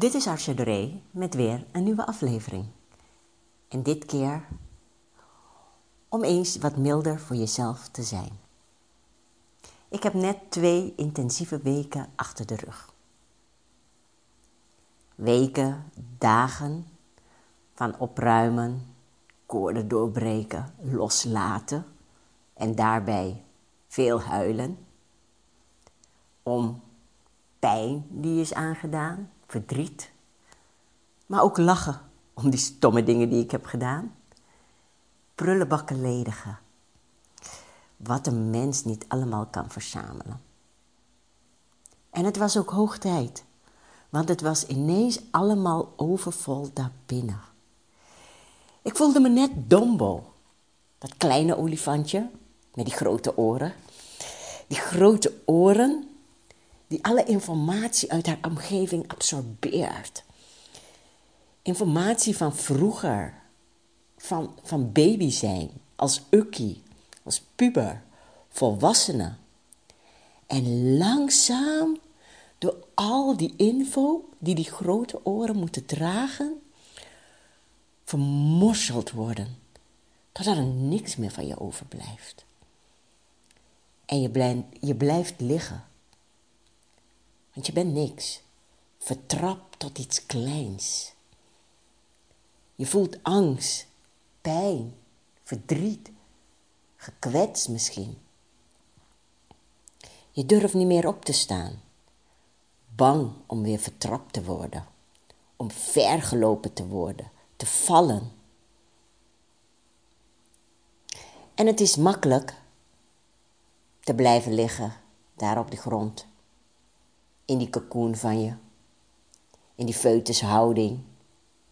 Dit is Arsja Doré met weer een nieuwe aflevering. En dit keer om eens wat milder voor jezelf te zijn. Ik heb net twee intensieve weken achter de rug. Weken, dagen van opruimen, koorden doorbreken, loslaten en daarbij veel huilen om pijn die is aangedaan, verdriet, maar ook lachen om die stomme dingen die ik heb gedaan. Prullenbakken ledigen. Wat een mens niet allemaal kan verzamelen. En het was ook hoog tijd, want het was ineens allemaal overvol daarbinnen. Ik voelde me net Dombo, dat kleine olifantje met die grote oren. Die grote oren die alle informatie uit haar omgeving absorbeert. Informatie van vroeger, van, van baby zijn, als ukkie, als puber, volwassenen. En langzaam, door al die info die die grote oren moeten dragen, vermorseld worden, totdat er niks meer van je overblijft. En je blijft, je blijft liggen want je bent niks. Vertrapt tot iets kleins. Je voelt angst, pijn, verdriet, gekwetst misschien. Je durft niet meer op te staan. Bang om weer vertrapt te worden, om vergelopen te worden, te vallen. En het is makkelijk te blijven liggen daar op de grond in die cocoon van je. In die foetushouding,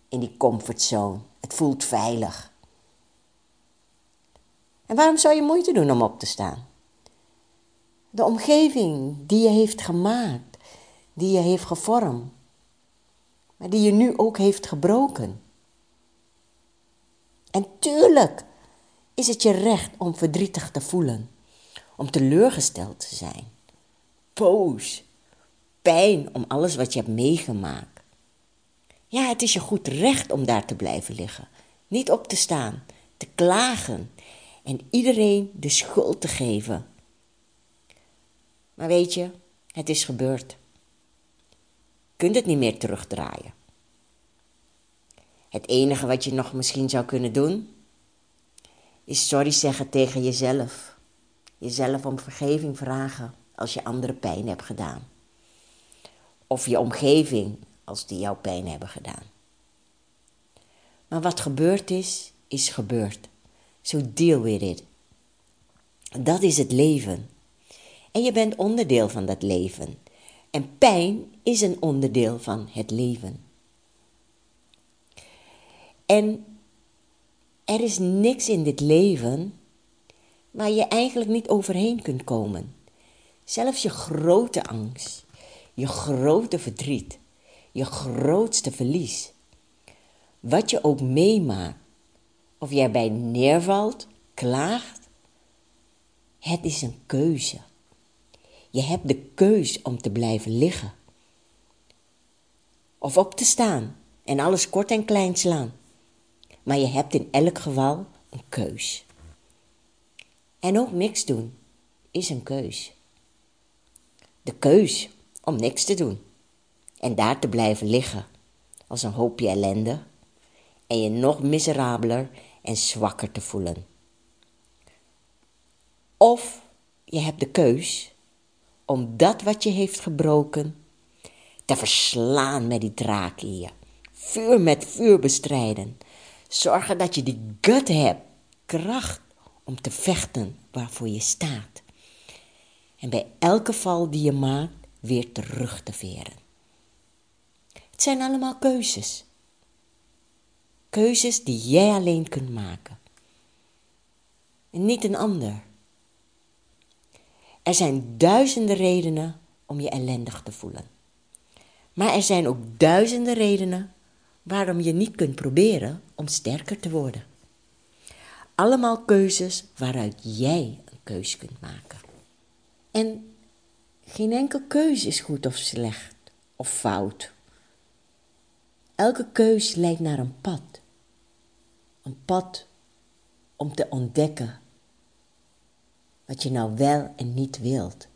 in die comfortzone. Het voelt veilig. En waarom zou je moeite doen om op te staan? De omgeving die je heeft gemaakt, die je heeft gevormd, maar die je nu ook heeft gebroken. En tuurlijk is het je recht om verdrietig te voelen, om teleurgesteld te zijn, boos, pijn om alles wat je hebt meegemaakt. Ja, het is je goed recht om daar te blijven liggen. Niet op te staan, te klagen en iedereen de schuld te geven. Maar weet je, het is gebeurd. Je kunt het niet meer terugdraaien. Het enige wat je nog misschien zou kunnen doen, is sorry zeggen tegen jezelf. Jezelf om vergeving vragen als je andere pijn hebt gedaan of je omgeving als die jou pijn hebben gedaan. Maar wat gebeurd is, is gebeurd. So deal with it. Dat is het leven. En je bent onderdeel van dat leven. En pijn is een onderdeel van het leven. En er is niks in dit leven waar je eigenlijk niet overheen kunt komen. Zelfs je grote angst, je grote verdriet, je grootste verlies. Wat je ook meemaakt, of jij bij neervalt, klaagt, het is een keuze. Je hebt de keus om te blijven liggen. Of op te staan en alles kort en klein slaan. Maar je hebt in elk geval een keus. En ook niks doen is een keus. De keus om niks te doen en daar te blijven liggen als een hoopje ellende en je nog miserabeler en zwakker te voelen. Of je hebt de keus om dat wat je heeft gebroken te verslaan met die draak in je. Vuur met vuur bestrijden. Zorgen dat je die gut hebt, kracht om te vechten waarvoor je staat. En bij elke val die je maakt, weer terug te veren. Het zijn allemaal keuzes. Keuzes die jij alleen kunt maken. En niet een ander. Er zijn duizenden redenen om je ellendig te voelen. Maar er zijn ook duizenden redenen waarom je niet kunt proberen om sterker te worden. Allemaal keuzes waaruit jij een keus kunt maken. En geen enkel keuze is goed of slecht of fout. Elke keus leidt naar een pad. Een pad om te ontdekken wat je nou wel en niet wilt.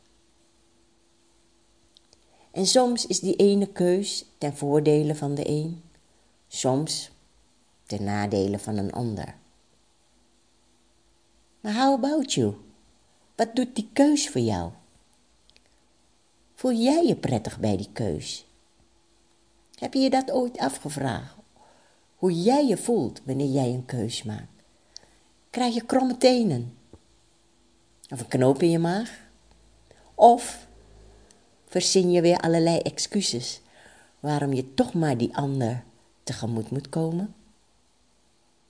En soms is die ene keus ten voordele van de een, soms ten nadele van een ander. Maar how about you? Wat doet die keus voor jou? Voel jij je prettig bij die keus? Heb je je dat ooit afgevraagd? Hoe jij je voelt wanneer jij een keus maakt? Krijg je kromme tenen? Of een knoop in je maag? Of verzin je weer allerlei excuses waarom je toch maar die ander tegemoet moet komen?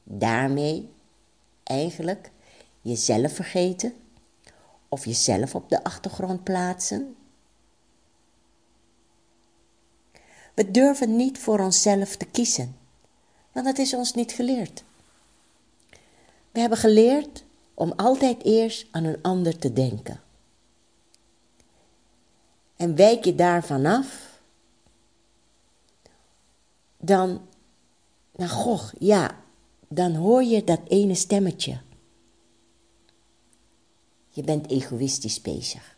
Daarmee eigenlijk jezelf vergeten of jezelf op de achtergrond plaatsen? We durven niet voor onszelf te kiezen, want dat is ons niet geleerd. We hebben geleerd om altijd eerst aan een ander te denken. En wijk je daarvan af, dan, nou goh, ja, dan hoor je dat ene stemmetje. Je bent egoïstisch bezig.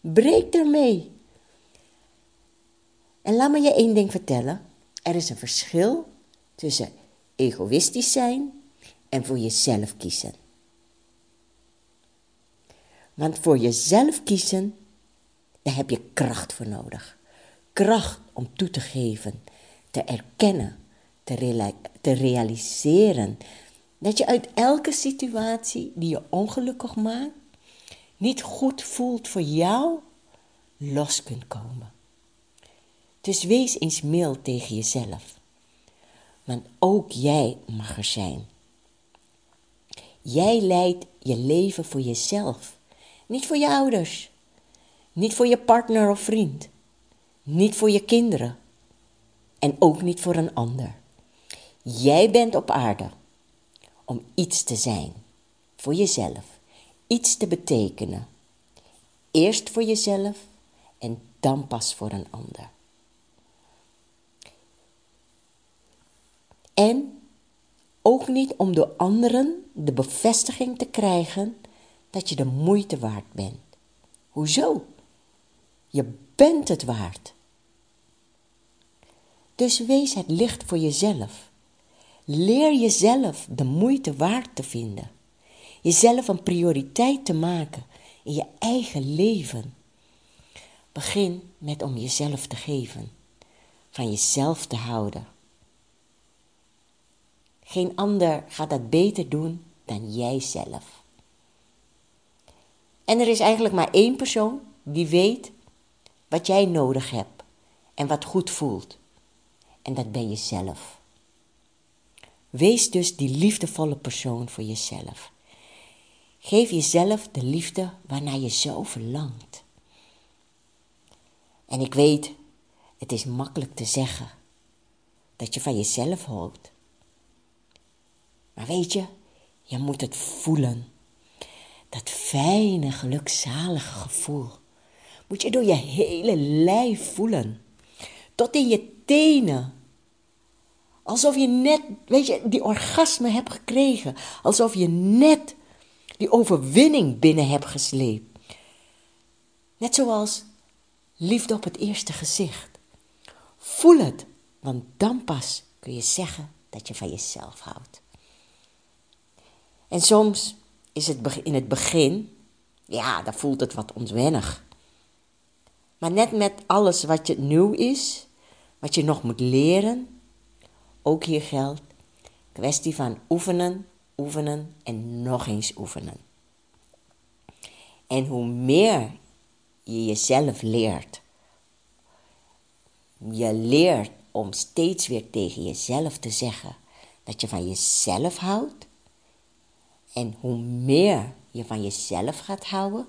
Breek ermee. En laat me je één ding vertellen. Er is een verschil tussen egoïstisch zijn en voor jezelf kiezen. Want voor jezelf kiezen, daar heb je kracht voor nodig. Kracht om toe te geven, te erkennen, te, realiseren dat je uit elke situatie die je ongelukkig maakt, niet goed voelt voor jou, los kunt komen. Dus wees eens mild tegen jezelf. Want ook jij mag er zijn. Jij leidt je leven voor jezelf, niet voor je ouders, niet voor je partner of vriend, niet voor je kinderen en ook niet voor een ander. Jij bent op aarde om iets te zijn voor jezelf, iets te betekenen. Eerst voor jezelf en dan pas voor een ander. En ook niet om door anderen de bevestiging te krijgen dat je de moeite waard bent. Hoezo? Je bent het waard. Dus wees het licht voor jezelf. Leer jezelf de moeite waard te vinden. Jezelf een prioriteit te maken in je eigen leven. Begin met om jezelf te geven, van jezelf te houden. Geen ander gaat dat beter doen dan jijzelf. En er is eigenlijk maar één persoon die weet wat jij nodig hebt en wat goed voelt. En dat ben jezelf. Wees dus die liefdevolle persoon voor jezelf. Geef jezelf de liefde waarnaar je zo verlangt. En ik weet, het is makkelijk te zeggen dat je van jezelf houdt. Maar weet je, je moet het voelen. Dat fijne, gelukzalige gevoel moet je door je hele lijf voelen. Tot in je tenen. Alsof je net, weet je, die orgasme hebt gekregen. Alsof je net die overwinning binnen hebt gesleept. Net zoals liefde op het eerste gezicht. Voel het, want dan pas kun je zeggen dat je van jezelf houdt. En soms is het in het begin, ja, dan voelt het wat ontwennig. Maar net met alles wat je nieuw is, wat je nog moet leren, ook hier geldt, kwestie van oefenen, oefenen en nog eens oefenen. En hoe meer je jezelf leert. Je leert om steeds weer tegen jezelf te zeggen dat je van jezelf houdt. En hoe meer je van jezelf gaat houden,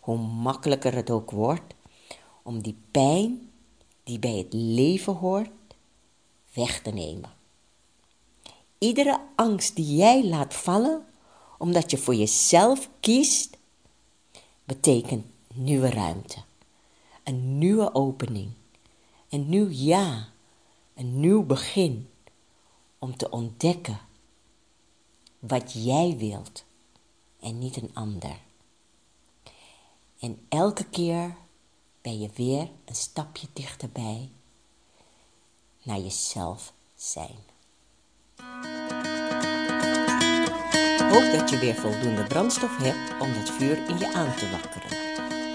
hoe makkelijker het ook wordt om die pijn die bij het leven hoort weg te nemen. Iedere angst die jij laat vallen omdat je voor jezelf kiest, betekent nieuwe ruimte, een nieuwe opening, een nieuw ja, een nieuw begin om te ontdekken wat jij wilt en niet een ander. En elke keer ben je weer een stapje dichterbij naar jezelf zijn. Hoop dat je weer voldoende brandstof hebt om dat vuur in je aan te wakkeren.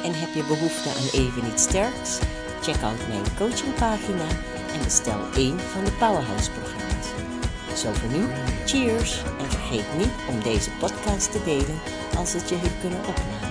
En heb je behoefte aan even iets sterks? Check out mijn coachingpagina en bestel één van de Powerhouse-programma's. Zo voor nu, cheers! En vergeet niet om deze podcast te delen als het je heeft kunnen opladen.